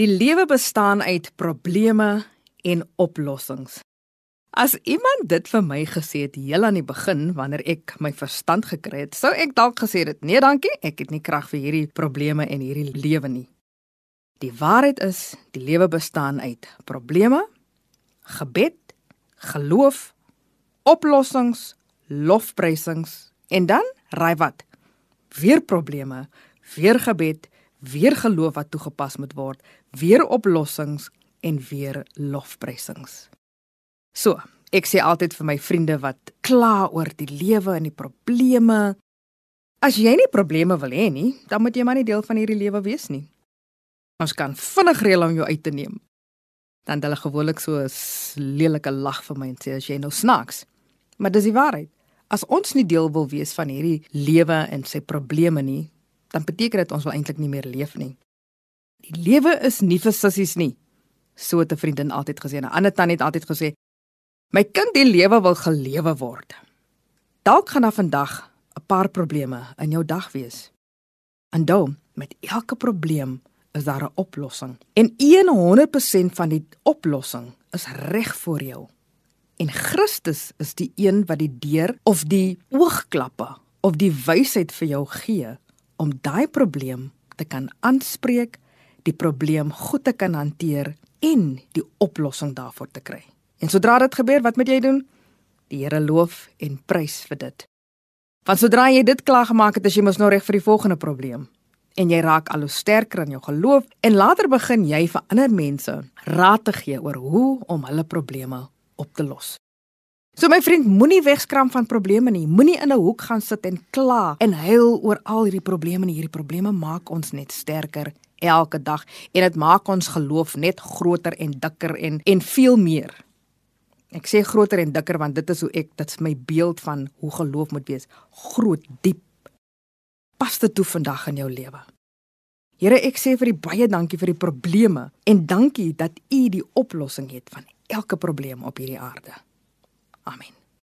Die lewe bestaan uit probleme en oplossings. As iemand dit vir my gesê het heel aan die begin wanneer ek my verstand gekry het, sou ek dalk gesê het: "Nee, dankie, ek het nie krag vir hierdie probleme en hierdie lewe nie." Die waarheid is, die lewe bestaan uit probleme, gebed, geloof, oplossings, lofprysings en dan raai wat? Weer probleme, weer gebed, weer geloof wat toegepas moet word, weer oplossings en weer lofprysings. So, ek sê altyd vir my vriende wat kla oor die lewe en die probleme, as jy nie probleme wil hê nie, dan moet jy maar nie deel van hierdie lewe wees nie. Ons kan vinnig reël om jou uit te neem. Dan hulle gewoonlik so 'n lelike lag vir my en sê as jy nou snaaks. Maar dis die waarheid. As ons nie deel wil wees van hierdie lewe en sy probleme nie, dan beteken dit ons wil eintlik nie meer leef nie. Die lewe is nie vir sissies nie. So het 'n vriendin altyd gesê. 'n Ander tannie het altyd gesê: "My kind, die lewe wil gelewe word." Dalk gaan daar vandag 'n paar probleme in jou dag wees. En dan, met elke probleem is daar 'n oplossing. En 100% van die oplossing is reg voor jou. En Christus is die een wat die deur of die oogklappe of die wysheid vir jou gee om daai probleem te kan aanspreek, die probleem goed te kan hanteer en die oplossing daarvoor te kry. En sodra dit gebeur, wat moet jy doen? Die Here loof en prys vir dit. Want sodra jy dit klaar gemaak het, is jy mos nou reg vir die volgende probleem en jy raak al hoe sterker in jou geloof en later begin jy vir ander mense raad te gee oor hoe om hulle probleme op te los. So my vriend, moenie wegskram van probleme nie. Moenie in 'n hoek gaan sit en kla en huil oor al hierdie probleme nie. Hierdie probleme maak ons net sterker elke dag en dit maak ons geloof net groter en dikker en en veel meer. Ek sê groter en dikker want dit is hoe ek dit's my beeld van hoe geloof moet wees. Groot, diep pas dit toe vandag in jou lewe. Here, ek sê vir u baie dankie vir die probleme en dankie dat u die oplossing het van elke probleem op hierdie aarde. Amen.